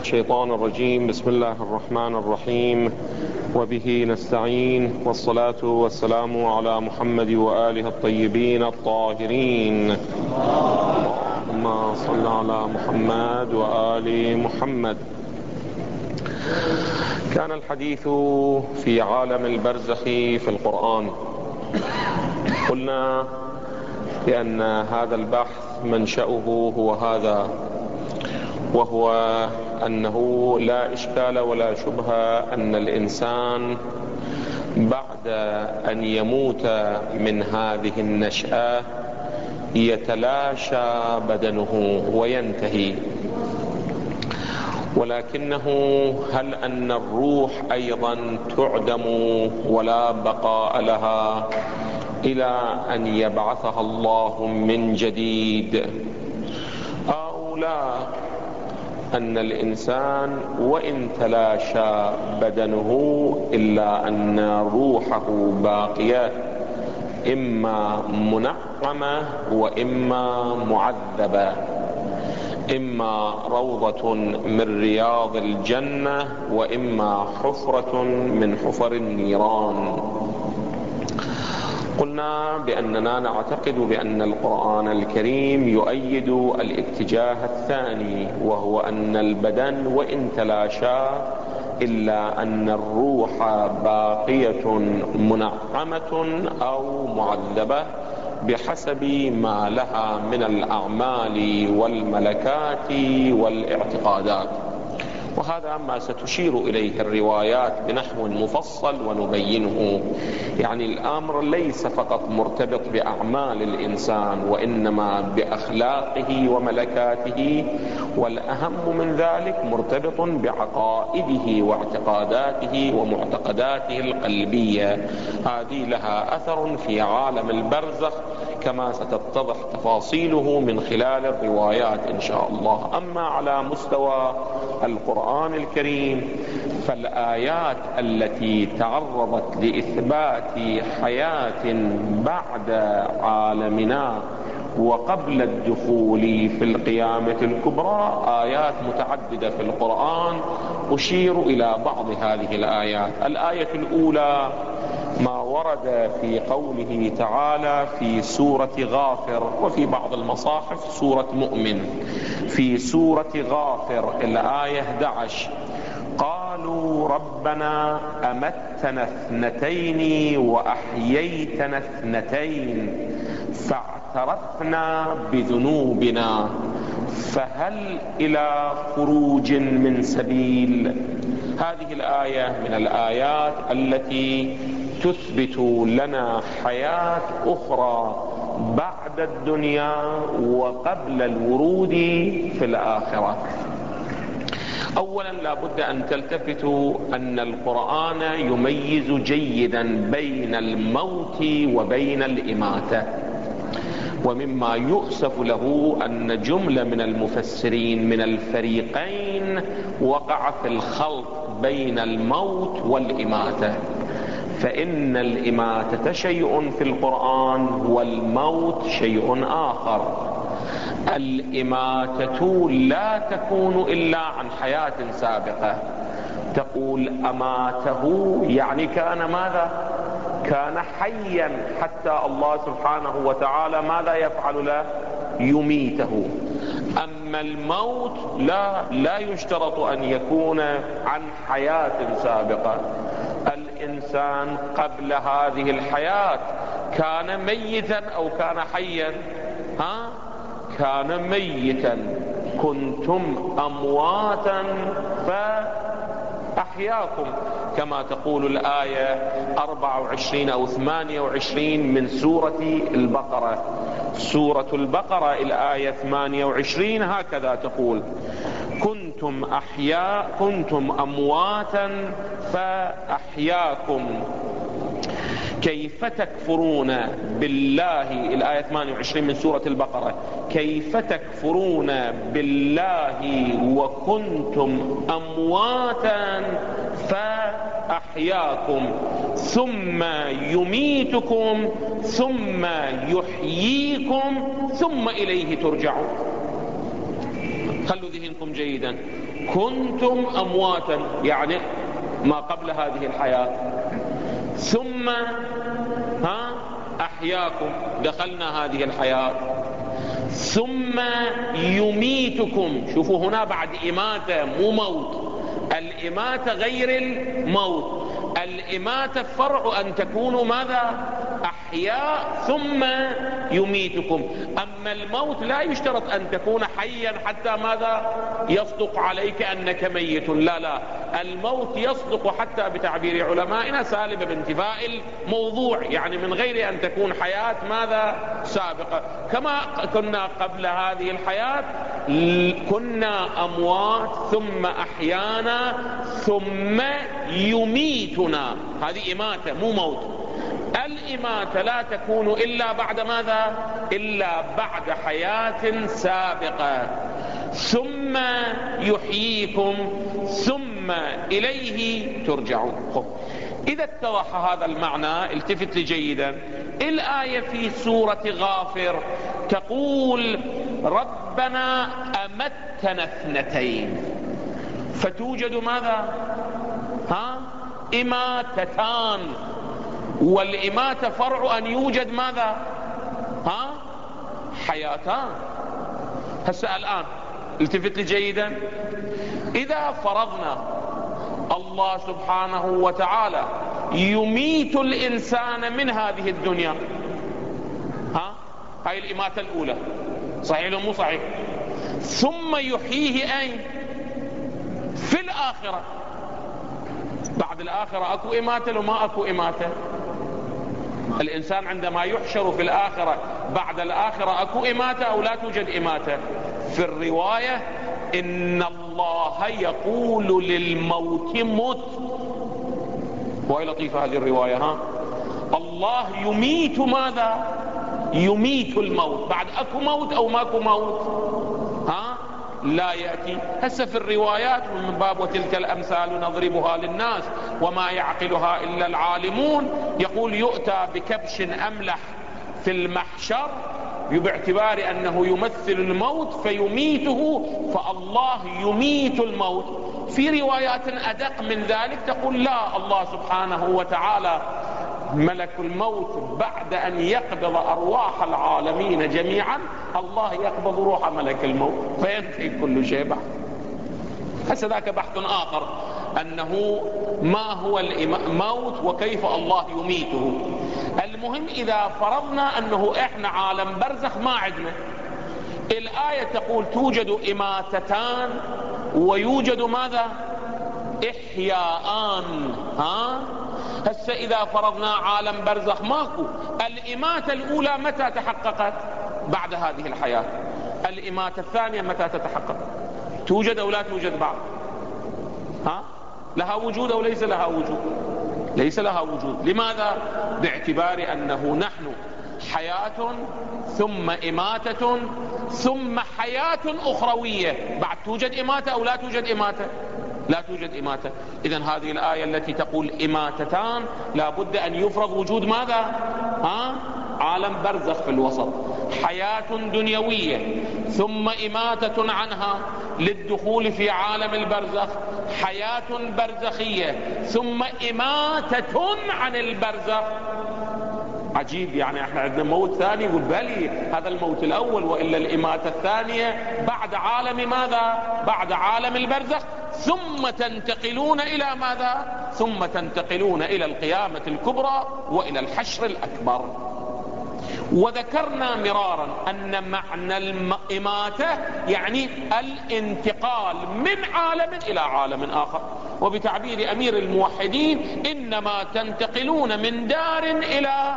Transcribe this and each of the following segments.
الشيطان الرجيم بسم الله الرحمن الرحيم. وبه نستعين والصلاة والسلام على محمد وآله الطيبين الطاهرين. اللهم صل على محمد وآل محمد. كان الحديث في عالم البرزخ في القرآن. قلنا بأن هذا البحث منشأه هو هذا وهو أنه لا إشكال ولا شبهة أن الإنسان بعد أن يموت من هذه النشأة يتلاشى بدنه وينتهي. ولكنه هل أن الروح أيضا تعدم ولا بقاء لها؟ إلى أن يبعثها الله من جديد. لا أن الإنسان وإن تلاشى بدنه إلا أن روحه باقية إما منعمة وإما معذبة إما روضة من رياض الجنة وإما حفرة من حفر النيران. قلنا بأننا نعتقد بأن القرآن الكريم يؤيد الاتجاه الثاني وهو أن البدن وإن تلاشى إلا أن الروح باقية منعمة أو معذبة بحسب ما لها من الأعمال والملكات والإعتقادات. وهذا ما ستشير إليه الروايات بنحو مفصل ونبينه. يعني الأمر ليس فقط مرتبط بأعمال الإنسان وإنما بأخلاقه وملكاته والأهم من ذلك مرتبط بعقائده واعتقاداته ومعتقداته القلبية. هذه لها أثر في عالم البرزخ كما ستتضح تفاصيله من خلال الروايات إن شاء الله. أما على مستوى القرآن الكريم فالآيات التي تعرضت لإثبات حياة بعد عالمنا وقبل الدخول في القيامة الكبرى آيات متعددة في القرآن أشير إلى بعض هذه الآيات. الآية الأولى ما ورد في قوله تعالى في سورة غافر وفي بعض المصاحف سورة مؤمن. في سورة غافر الآية 11 قالوا ربنا أمتنا اثنتين وأحييتنا اثنتين فاعترفنا بذنوبنا فهل إلى خروج من سبيل؟ هذه الآية من الآيات التي تثبت لنا حياة أخرى بعد الدنيا وقبل الورود في الآخرة. أولا لا بد أن تلتفتوا أن القرآن يميز جيدا بين الموت وبين الإماتة. ومما يؤسف له أن جملة من المفسرين من الفريقين وقع في الخلط بين الموت والإماتة. فإن الإماتة شيء في القرآن والموت شيء آخر. الإماتة لا تكون إلا عن حياة سابقة. تقول أماته يعني كان ماذا؟ كان حيا حتى الله سبحانه وتعالى ماذا يفعل له؟ يميته. أما الموت لا لا يشترط أن يكون عن حياة سابقة. الإنسان قبل هذه الحياة كان ميتا أو كان حيا؟ ها؟ كان ميتا. كنتم أمواتا فأحياكم كما تقول الآية 24 أو 28 من سورة البقرة. سورة البقرة الآية 28 هكذا تقول كنتم أحياء كنتم أمواتا فأحياكم. كيف تكفرون بالله؟ الآية 28 من سورة البقرة. كيف تكفرون بالله وكنتم أمواتا فأحياكم ثم يميتكم ثم يحييكم ثم إليه ترجعون. خلوا ذهنكم جيدا. كنتم أمواتا يعني ما قبل هذه الحياة. ثم ها أحياكم دخلنا هذه الحياة. ثم يميتكم. شوفوا هنا بعد إماتة مو موت. الإماتة غير الموت. الإماتة فرع أن تكونوا ماذا؟ أحياء ثم يميتكم. أما الموت لا يشترط أن تكون حيا حتى ماذا؟ يصدق عليك أنك ميت. لا لا. الموت يصدق حتى بتعبير علمائنا سالب بانتفاء الموضوع يعني من غير أن تكون حياة ماذا؟ سابقة. كما كنا قبل هذه الحياة كنا أموات ثم أحيانا ثم يميتنا. هذه إماتة مو موت. الإماتة لا تكون إلا بعد ماذا؟ إلا بعد حياة سابقة. ثم يحييكم ثم إليه ترجعون. إذا اتضح هذا المعنى التفت لي جيدا. الآية في سورة غافر تقول ربنا أمتنا اثنتين. فتوجد ماذا؟ ها؟ إماتتان. والإماتة فرع أن يوجد ماذا؟ ها؟ حياتان. هسه الآن التفت لي جيدا؟ إذا فرضنا الله سبحانه وتعالى يميت الإنسان من هذه الدنيا ها؟ هاي الإماتة الأولى. صحيح مو صحيح؟ ثم يحييه أين؟ في الآخرة. بعد الآخرة أكو إماتة لو ما أكو إماتة. الإنسان عندما يحشر في الآخرة بعد الآخرة أكو إماتة أو لا توجد إماتة. في الرواية إن الله يقول للموت مت. وهي لطيفة هذه الرواية ها؟ الله يميت ماذا؟ يميت الموت بعد أكو موت أو ماكو موت. ها؟ لا يأتي. هسه في الروايات من باب وتلك الأمثال نضربها للناس وما يعقلها إلا العالمون. يقول يؤتى بكبش أملح في المحشر باعتبار أنه يمثل الموت فيميته فالله يميت الموت. في روايات أدق من ذلك تقول لا الله سبحانه وتعالى ملك الموت بعد أن يقبض أرواح العالمين جميعا الله يقبض روح ملك الموت فينتهي كل شيء بعد. هسه ذاك بحث آخر أنه ما هو الموت وكيف الله يميته. المهم إذا فرضنا أنه إحنا عالم برزخ ما عندنا. الآية تقول توجد إماتتان ويوجد ماذا؟ إحياءان ها؟ هسه إذا فرضنا عالم برزخ ماكو. الإماتة الأولى متى تحققت؟ بعد هذه الحياة. الإماتة الثانية متى تتحقق؟ توجد أو لا توجد بعد ها؟ لها وجود أو ليس لها وجود؟ ليس لها وجود. لماذا؟ باعتبار أنه نحن حياة ثم إماتة ثم حياة أخروية. بعد توجد إماتة أو لا توجد إماتة؟ لا توجد إماتة. إذا هذه الآية التي تقول إماتتان لا بد أن يفرض وجود ماذا؟ ها؟ عالم برزخ في الوسط. حياة دنيوية ثم إماتة عنها للدخول في عالم البرزخ. حياة برزخية ثم إماتة عن البرزخ. عجيب يعني إحنا عندنا موت ثاني يقول بلي هذا الموت الأول وإلا الإماتة الثانية. بعد عالم ماذا؟ بعد عالم البرزخ. ثم تنتقلون إلى ماذا؟ ثم تنتقلون إلى القيامة الكبرى وإلى الحشر الأكبر. وذكرنا مرارا أن معنى الإماتة يعني الانتقال من عالم إلى عالم آخر. وبتعبير أمير الموحدين إنما تنتقلون من دار إلى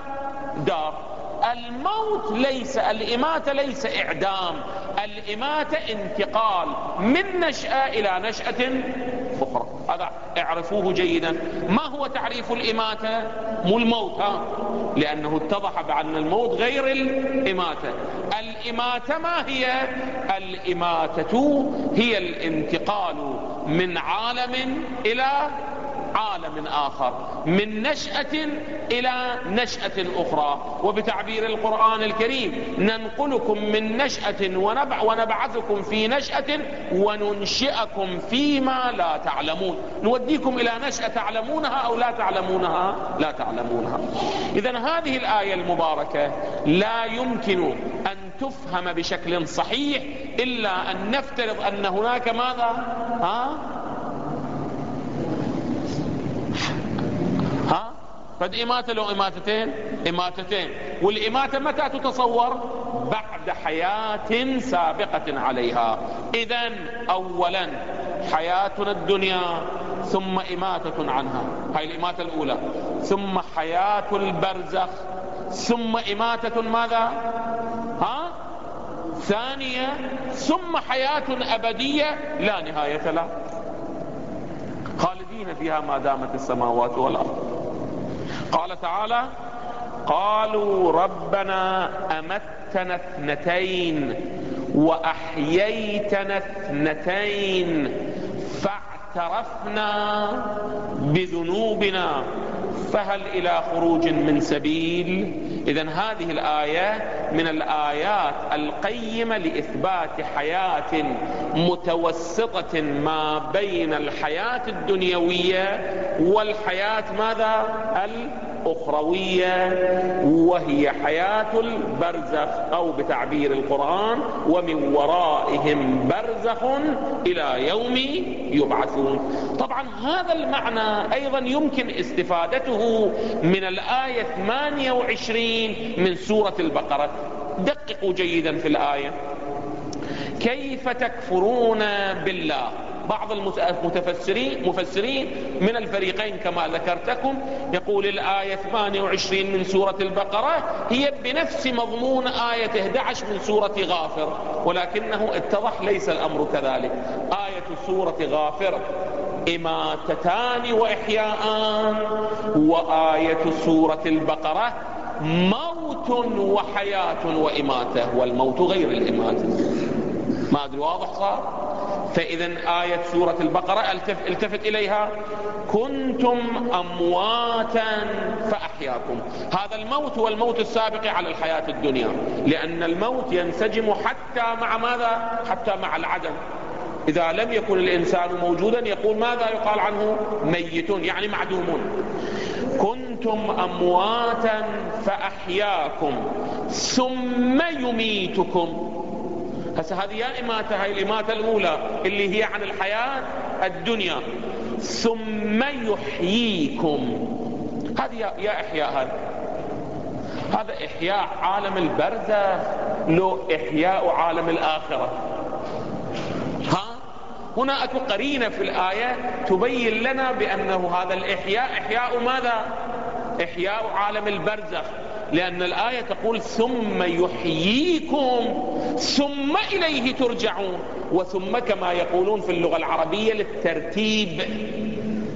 دار الموت ليس الإماتة ليس إعدام. الإماتة انتقال. من نشأة إلى نشأة أخرى. هذا اعرفوه جيدا. ما هو تعريف الإماتة؟ مو الموت ها؟ لأنه اتضح بأن الموت غير الإماتة. الإماتة ما هي؟ الإماتة هي الانتقال من عالم إلى عالم آخر من نشأة إلى نشأة أخرى. وبتعبير القرآن الكريم ننقلكم من نشأة ونبع ونبعثكم في نشأة وننشئكم فيما لا تعلمون. نوديكم إلى نشأة تعلمونها أو لا تعلمونها؟ لا تعلمونها. إذا هذه الآية المباركة لا يمكن أن تفهم بشكل صحيح إلا أن نفترض أن هناك ماذا؟ ها ها فد إماتة لو إماتتين إماتتين. والإماتة متى تتصور؟ بعد حياة سابقة عليها. إذا أولا حياتنا الدنيا ثم إماتة عنها. هاي الإماتة الأولى. ثم حياة البرزخ. ثم إماتة ماذا؟ ها؟ ثانية ثم حياة أبدية لا نهاية لها خالدين فيها ما دامت السماوات والأرض. قال تعالى قالوا ربنا أمتنا اثنتين وأحييتنا اثنتين فاعترفنا بذنوبنا فهل إلى خروج من سبيل إذا هذه الآية من الآيات القيمة لإثبات حياة متوسطة ما بين الحياة الدنيوية والحياة ماذا؟ الأخروية وهي حياة البرزخ أو بتعبير القرآن ومن ورائهم برزخ إلى يوم يبعثون. طبعا هذا المعنى أيضا يمكن استفادته من الآية 28 من سورة البقرة. دققوا جيدا في الآية. كيف تكفرون بالله؟ بعض المتفسرين مفسرين من الفريقين كما ذكرتكم. يقول الآية 28 من سورة البقرة هي بنفس مضمون آية 11 من سورة غافر ولكنه اتضح ليس الأمر كذلك. آية سورة غافر إماتتان وإحياءان. وآية سورة البقرة موت وحياة وإماتة والموت غير الإماتة. ما أدري واضح صار؟ فإذا آية سورة البقرة التفت إليها. كنتم أمواتا فأحياكم. هذا الموت هو الموت السابق على الحياة الدنيا. لأن الموت ينسجم حتى مع ماذا؟ حتى مع العدم. إذا لم يكن الإنسان موجودا يقول ماذا يقال عنه؟ ميتون يعني معدومون. كنتم أمواتا فأحياكم. ثم يميتكم. هسه هذه يا إماتة هاي الإماتة الأولى اللي هي عن الحياة الدنيا. ثم يحييكم. هذه يا إحياء هذا هذا إحياء عالم البرزخ لو إحياء عالم الآخرة. ها؟ هنا أكو قرينة في الآية تبين لنا بأنه هذا الإحياء إحياء ماذا؟ إحياء عالم البرزخ. لأن الآية تقول ثم يحييكم ثم إليه ترجعون وثم كما يقولون في اللغة العربية للترتيب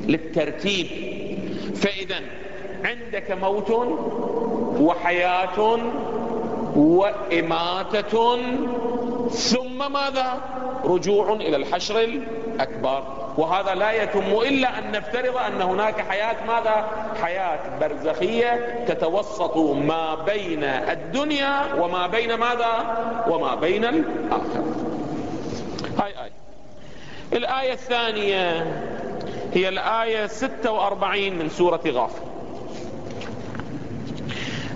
للترتيب. فإذا عندك موت وحياة وإماتة ثم ماذا؟ رجوع إلى الحشر الأكبر. وهذا لا يتم إلا أن نفترض أن هناك حياة ماذا؟ حياة برزخية تتوسط ما بين الدنيا وما بين ماذا؟ وما بين الآخرة. هاي آية. الآية الثانية هي الآية 46 من سورة غافر.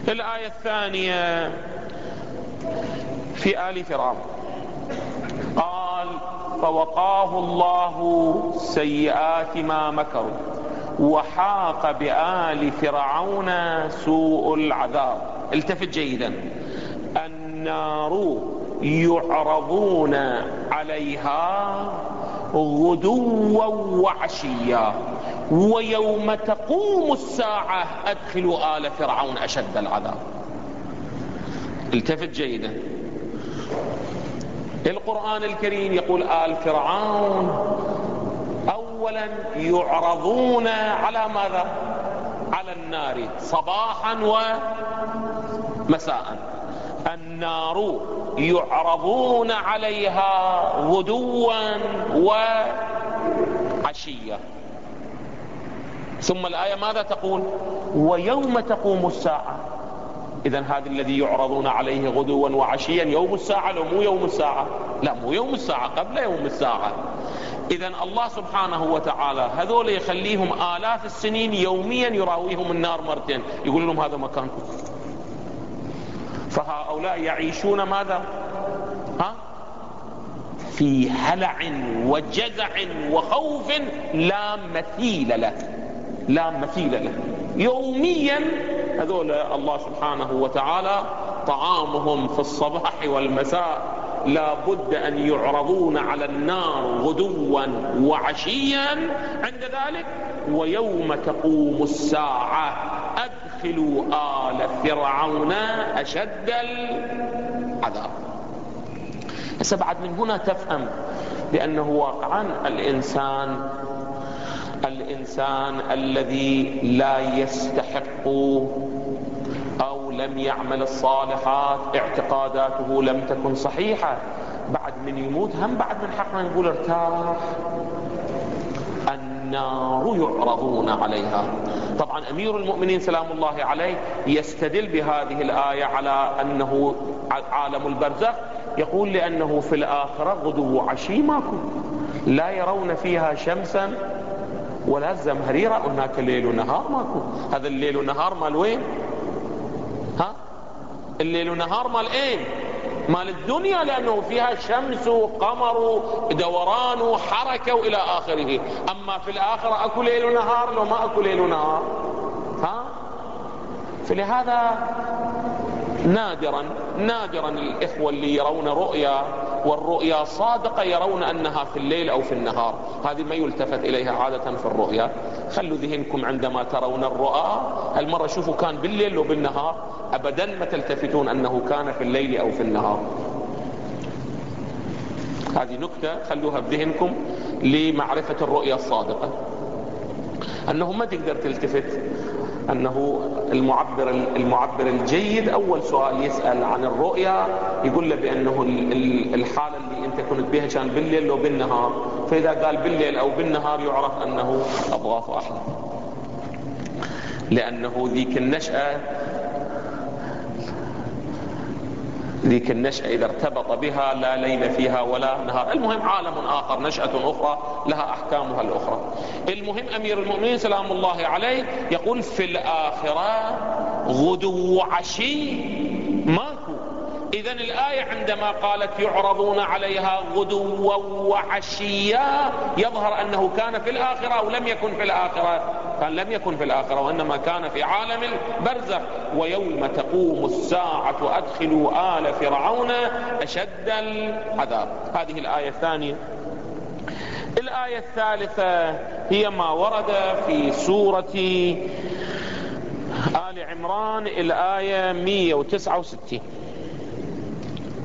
الآية الثانية في آل فرعون. فوقاه الله سيئات ما مكروا وحاق بآل فرعون سوء العذاب. التفت جيدا. النار يعرضون عليها غدوا وعشيا ويوم تقوم الساعة أدخلوا آل فرعون أشد العذاب. التفت جيدا. القرآن الكريم يقول آل فرعون أول اولا يعرضون على ماذا؟ على النار صباحا ومساء. النار يعرضون عليها غدوا وعشيا ثم الآية ماذا تقول؟ ويوم تقوم الساعة. إذا هذا الذي يعرضون عليه غدوا وعشيا يوم الساعة لو مو يوم الساعة. لا مو يوم الساعة قبل يوم الساعة. إذا الله سبحانه وتعالى هذول يخليهم آلاف السنين يوميا يراويهم النار مرتين. يقول لهم هذا مكانكم. فهؤلاء يعيشون ماذا؟ ها؟ في هلع وجزع وخوف لا مثيل له. لا مثيل له. يوميا هذول الله سبحانه وتعالى طعامهم في الصباح والمساء لا بد أن يعرضون على النار غدوا وعشيا عند ذلك ويوم تقوم الساعة أدخلوا آل فرعون أشد العذاب. هسه بعد من هنا تفهم بأنه واقعا الإنسان الإنسان الذي لا يستحق أو لم يعمل الصالحات اعتقاداته لم تكن صحيحة. بعد من يموت هم بعد من حقنا نقول ارتاح. النار يعرضون عليها. طبعا أمير المؤمنين سلام الله عليه يستدل بهذه الآية على أنه عالم البرزخ يقول لأنه في الآخرة غدو وعشي ماكو. لا يرون فيها شمسا ولا الزمهريرة هناك ليل ونهار ماكو. هذا الليل ونهار مال وين؟ ها؟ الليل ونهار مال إين؟ مال الدنيا لأنه فيها شمس وقمر ودوران وحركة وإلى آخره. أما في الآخرة أكو ليل ونهار لو ما أكو ليل ونهار ها؟ فلهذا نادرا نادرا الإخوة اللي يرون رؤيا والرؤيا صادقة يرون أنها في الليل أو في النهار. هذه ما يلتفت إليها عادة في الرؤيا. خلوا ذهنكم عندما ترون الرؤى. المرة شوفوا كان بالليل أو بالنهار أبدا ما تلتفتون أنه كان في الليل أو في النهار. هذه نكتة خلوها بذهنكم لمعرفة الرؤيا الصادقة. أنه ما تقدر تلتفت. أنه المعبر المعبر الجيد أول سؤال يسأل عن الرؤيا يقول له بأنه الحالة اللي أنت كنت بها كان بالليل أو بالنهار. فإذا قال بالليل أو بالنهار يعرف أنه أضغاث أحلام لأنه ذيك النشأة ذيك النشأة إذا ارتبط بها لا ليل فيها ولا نهار. المهم عالم آخر نشأة أخرى لها أحكامها الأخرى. المهم أمير المؤمنين سلام الله عليه يقول في الآخرة غدو عشي ماكو. إذا الآية عندما قالت يعرضون عليها غدوا وعشيا يظهر أنه كان في الآخرة أو لم يكن في الآخرة. كان لم يكن في الآخرة وإنما كان في عالم البرزخ. ويوم تقوم الساعة أدخلوا آل فرعون أشد العذاب. هذه الآية الثانية. الآية الثالثة هي ما ورد في سورة آل عمران الآية 169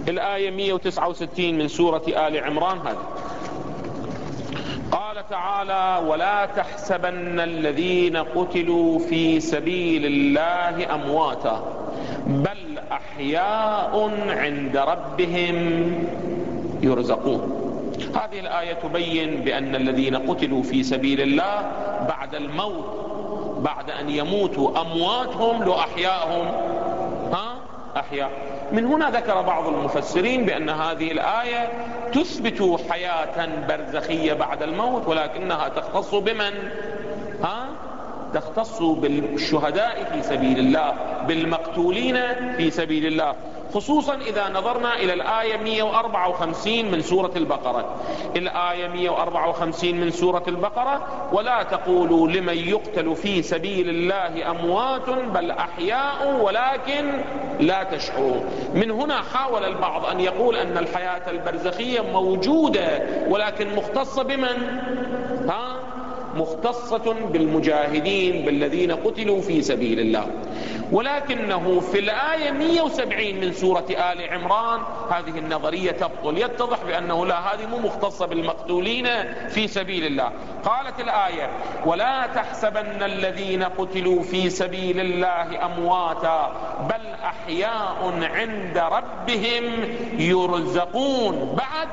الآية 169 من سورة آل عمران هذه. تعالى ولا تحسبن الذين قتلوا في سبيل الله أمواتا بل أحياء عند ربهم يرزقون. هذه الآية تبين بأن الذين قتلوا في سبيل الله بعد الموت بعد أن يموتوا أمواتهم لأحياءهم. ها؟ أحياء من هنا ذكر بعض المفسرين بأن هذه الآية تثبت حياة برزخية بعد الموت ولكنها تختص بمن؟ ها؟ تختص بالشهداء في سبيل الله بالمقتولين في سبيل الله. خصوصا إذا نظرنا إلى الآية 154 من سورة البقرة. الآية 154 من سورة البقرة. ولا تقولوا لمن يقتل في سبيل الله أموات بل أحياء ولكن لا تشعرون. من هنا حاول البعض أن يقول أن الحياة البرزخية موجودة ولكن مختصة بمن؟ ها؟ مختصة بالمجاهدين بالذين قتلوا في سبيل الله. ولكنه في الآية 170 من سورة آل عمران هذه النظرية تبطل. يتضح بأنه لا هذه مو مختصة بالمقتولين في سبيل الله. قالت الآية ولا تحسبن الذين قتلوا في سبيل الله أمواتا بل أحياء عند ربهم يرزقون. بعد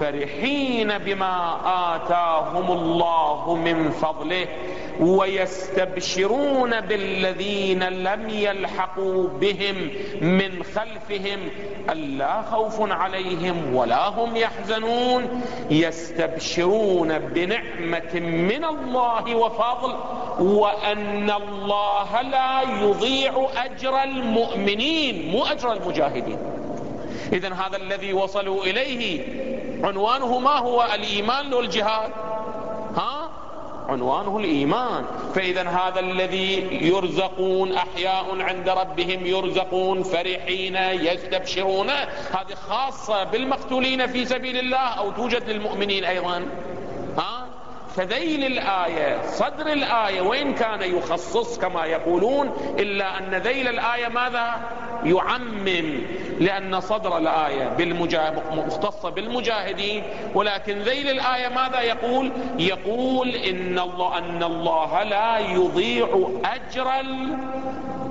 فرحين بما آتاهم الله من فضله ويستبشرون بالذين لم يلحقوا بهم من خلفهم ألا خوف عليهم ولا هم يحزنون يستبشرون بنعمة من الله وفضل وأن الله لا يضيع أجر المؤمنين مو أجر المجاهدين. إذا هذا الذي وصلوا إليه عنوانه ما هو؟ الإيمان والجهاد. ها؟ عنوانه الإيمان. فإذا هذا الذي يرزقون أحياء عند ربهم يرزقون فرحين يستبشرون. هذه خاصة بالمقتولين في سبيل الله أو توجد للمؤمنين أيضا. فذيل الآية صدر الآية وإن كان يخصص كما يقولون إلا أن ذيل الآية ماذا؟ يعمم لأن صدر الآية مختصة بالمجاهدين. ولكن ذيل الآية ماذا يقول؟ يقول إن الله, أن الله لا يضيع أجر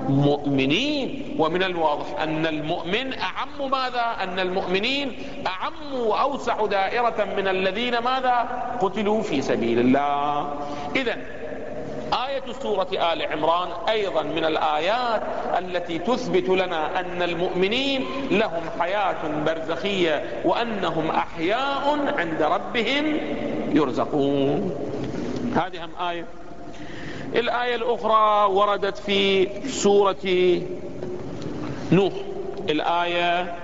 المؤمنين ومن الواضح أن المؤمن أعم ماذا؟ أن المؤمنين أعم وأوسع دائرة من الذين ماذا؟ قتلوا في سبيل الله. إذا آية سورة آل عمران أيضا من الآيات التي تثبت لنا أن المؤمنين لهم حياة برزخية وأنهم أحياء عند ربهم يرزقون. هذه هم آية الآية الأخرى وردت في سورة نوح. الآية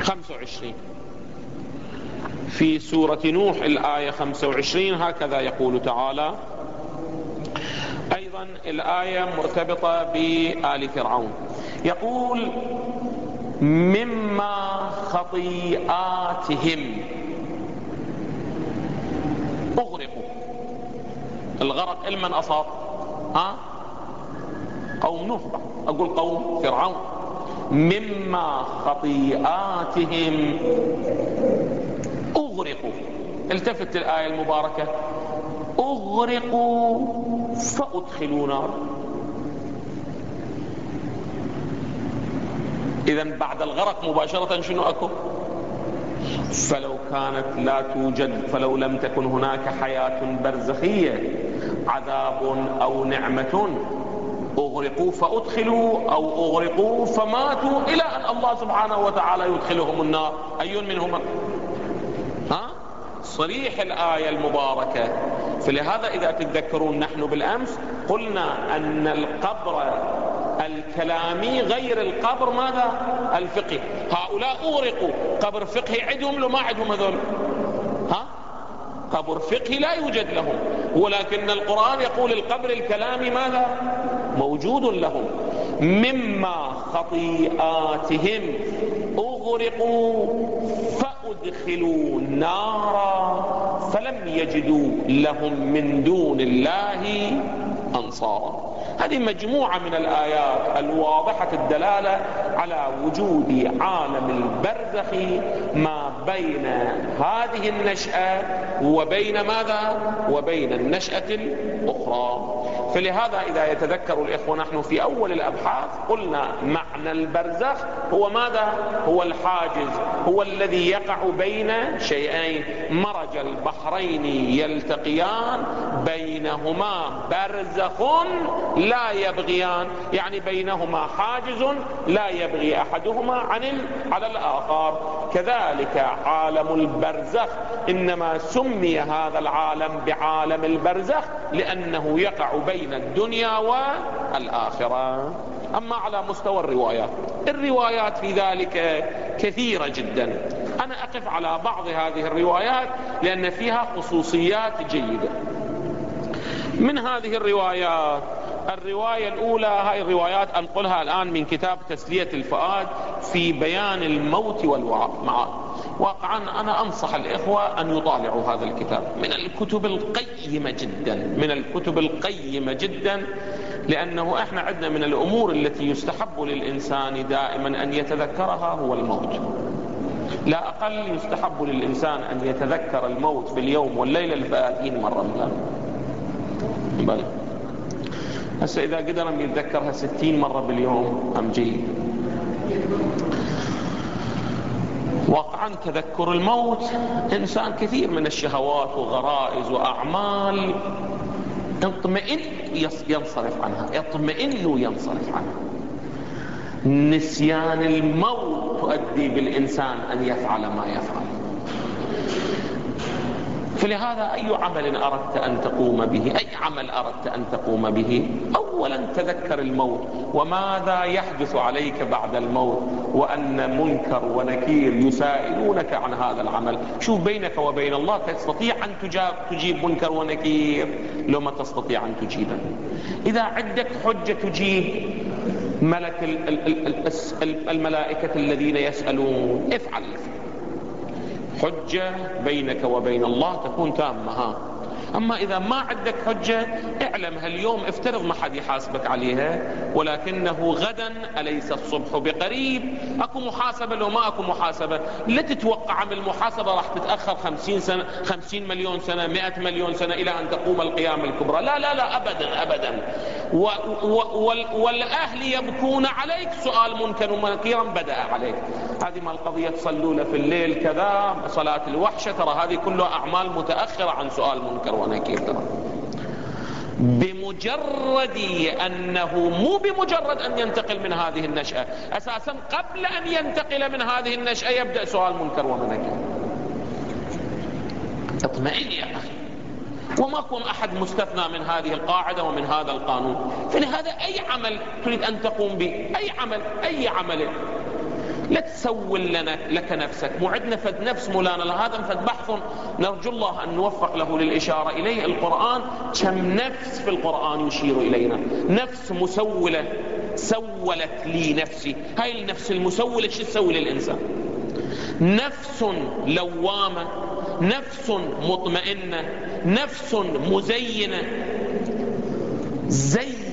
25 في سورة نوح الآية 25 هكذا يقول تعالى أيضا الآية مرتبطة بآل فرعون. يقول مما خطيئاتهم. أغرقوا الغرق لمن أصاب؟ ها؟ قوم نوح. أقول قوم فرعون. مما خطيئاتهم أغرقوا. التفت الآية المباركة. أغرقوا فأدخلوا نار. إذا بعد الغرق مباشرة شنو أكو؟ فلو كانت لا توجد فلو لم تكن هناك حياة برزخية عذاب أو نعمة. أغرقوا فأدخلوا أو أغرقوا فماتوا إلى أن الله سبحانه وتعالى يدخلهم النار. أي منهما ها؟ صريح الآية المباركة. فلهذا إذا تتذكرون نحن بالأمس قلنا أن القبر الكلامي غير القبر ماذا؟ الفقهي. هؤلاء أغرقوا. قبر فقهي عندهم لو ما عندهم هذول؟ ها؟ قبر فقهي لا يوجد لهم. ولكن القرآن يقول القبر الكلامي ماذا؟ موجود لهم. مما خطيئاتهم أغرقوا فأدخلوا نارا فلم يجدوا لهم من دون الله أنصارا. هذه مجموعة من الآيات الواضحة الدلالة على وجود عالم البرزخ ما بين هذه النشأة وبين ماذا؟ وبين النشأة الأخرى. فلهذا إذا يتذكر الإخوة نحن في أول الأبحاث قلنا معنى البرزخ هو ماذا؟ هو الحاجز هو الذي يقع بين شيئين. مرج البحرين يلتقيان بينهما برزخ لا يبغيان يعني بينهما حاجز لا يبغي أحدهما عن على الآخر. كذلك عالم البرزخ إنما سمي هذا العالم بعالم البرزخ لأنه يقع بين الدنيا والآخرة. أما على مستوى الروايات الروايات في ذلك كثيرة جدا. أنا أقف على بعض هذه الروايات لأن فيها خصوصيات جيدة. من هذه الروايات الرواية الأولى هاي الروايات أنقلها الآن من كتاب تسلية الفؤاد في بيان الموت والمعاد واقعا أنا أنصح الإخوة أن يطالعوا هذا الكتاب. من الكتب القيمة جدا. من الكتب القيمة جدا لأنه إحنا عندنا من الأمور التي يستحب للإنسان دائما أن يتذكرها هو الموت. لا أقل يستحب للإنسان أن يتذكر الموت في اليوم والليلة الثلاثين مرة مثلا بل. هسه إذا قدر أن يتذكرها ستين مرة باليوم أم جيد. واقعا تذكر الموت إنسان كثير من الشهوات وغرائز وأعمال يطمئن ينصرف عنها يطمئن وينصرف عنها. نسيان الموت تؤدي بالإنسان أن يفعل ما يفعل. فلهذا أي عمل أردت أن تقوم به؟ أي عمل أردت أن تقوم به؟ أولا تذكر الموت وماذا يحدث عليك بعد الموت؟ وأن منكر ونكير يسائلونك عن هذا العمل. شوف بينك وبين الله؟ تستطيع أن تجيب منكر ونكير؟ لو ما تستطيع أن تجيبه. إذا عندك حجة تجيب ملك الملائكة الذين يسألون افعل. حجة بينك وبين الله تكون تامة ها. أما إذا ما عندك حجة اعلمها اليوم افترض ما حد يحاسبك عليها ولكنه غدا أليس الصبح بقريب؟ أكو محاسبة لو ما أكو محاسبة. لا تتوقع من المحاسبة راح تتأخر خمسين سنة خمسين مليون سنة مئة مليون سنة إلى أن تقوم القيامة الكبرى. لا لا لا أبدا أبدا. و و والأهل يبكون عليك. سؤال منكر ونكيرا بدأ عليك. هذه ما القضية؟ تصلوا له في الليل كذا صلاة الوحشة. ترى هذه كلها أعمال متأخرة عن سؤال منكر ونكير. ترى بمجرد أنه مو بمجرد أن ينتقل من هذه النشأة أساسا قبل أن ينتقل من هذه النشأة يبدأ سؤال منكر ونكير اطمئن يا أخي. وما يكون أحد مستثنى من هذه القاعدة ومن هذا القانون. فلهذا أي عمل تريد أن تقوم به؟ أي عمل؟ أي عمل؟ لا تسول لنا لك نفسك. مو عندنا فد نفس مولانا هذا فد بحث. نرجو الله أن نوفق له للإشارة إليه. القرآن كم نفس في القرآن يشير إلينا. نفس مسولة سولت لي نفسي. هاي النفس المسولة شو تسوي للإنسان؟ نفس لوامة نفس مطمئنة نفس مزينة.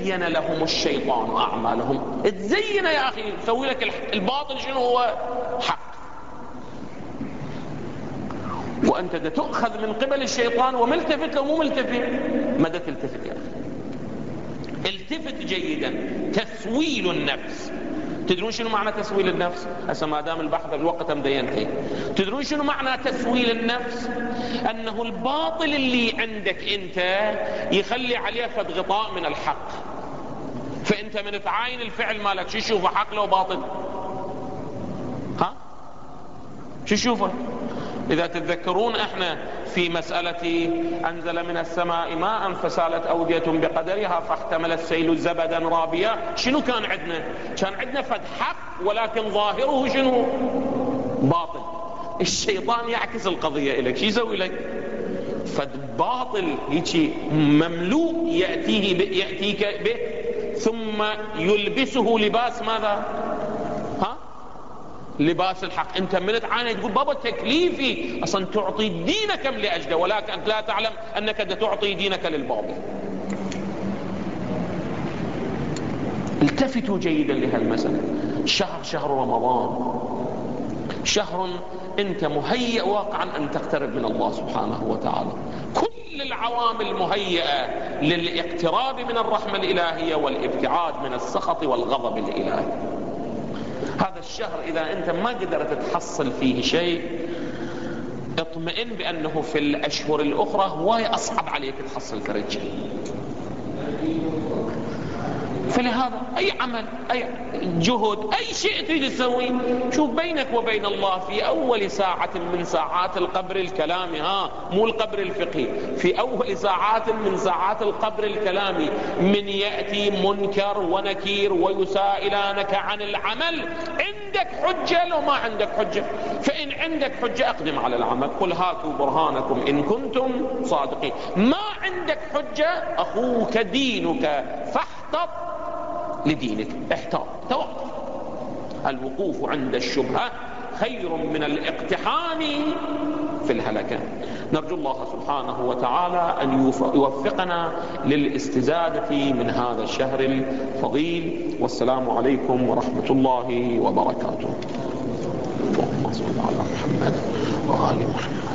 زين لهم الشيطان أعمالهم. تزين يا أخي سوي لك الباطل شنو هو؟ حق. وأنت تؤخذ من قبل الشيطان وملتفت لو مو ملتفت ماذا تلتفت يا أخي. التفت جيدا. تسويل النفس. تدرون شنو معنى تسويل النفس؟ هسه ما دام البحث الوقت مدى ينتهي تدرون شنو معنى تسويل النفس؟ أنه الباطل اللي عندك أنت يخلي عليه فد غطاء من الحق. فأنت من تعاين الفعل مالك شو تشوفه حق لو باطل. ها؟ شو تشوفه إذا تتذكرون إحنا في مسألة أنزل من السماء ماء فسالت أودية بقدرها فاحتمل السيل زبدا رابيا. شنو كان عندنا؟ كان عندنا فد حق ولكن ظاهره شنو؟ باطل. الشيطان يعكس القضية إليك. شو يسوي لك؟ فد باطل. هيك مملوء يأتيه يأتيك به ثم يلبسه لباس ماذا؟ لباس الحق. انت من تعاني تقول بابا تكليفي أصلا تعطي دينك لاجله ولكن أنت لا تعلم أنك تعطي دينك للباطل التفتوا جيدا لهالمسألة. شهر شهر رمضان. شهر أنت مهيئ واقعا أن تقترب من الله سبحانه وتعالى. كل العوامل مهيئة للاقتراب من الرحمة الإلهية والابتعاد من السخط والغضب الإلهي. الشهر إذا أنت ما قدرت تحصل فيه شيء اطمئن بأنه في الأشهر الأخرى هواي أصعب عليك تحصل فرج فلهذا أي عمل أي جهد أي شيء تريد تسويه شوف بينك وبين الله في أول ساعة من ساعات القبر الكلامي ها مو القبر الفقهي في أول ساعات من ساعات القبر الكلامي من يأتي منكر ونكير ويسائلانك عن العمل عندك حجة لو ما عندك حجة؟ فإن عندك حجة أقدم على العمل قل هاتوا برهانكم إن كنتم صادقين ما عندك حجة أخوك دينك فاحتط لدينك احتاط توقف. الوقوف عند الشبهة خير من الاقتحام في الهلكة. نرجو الله سبحانه وتعالى أن يوفقنا للاستزادة من هذا الشهر الفضيل. والسلام عليكم ورحمة الله وبركاته. اللهم صل على محمد وآل محمد.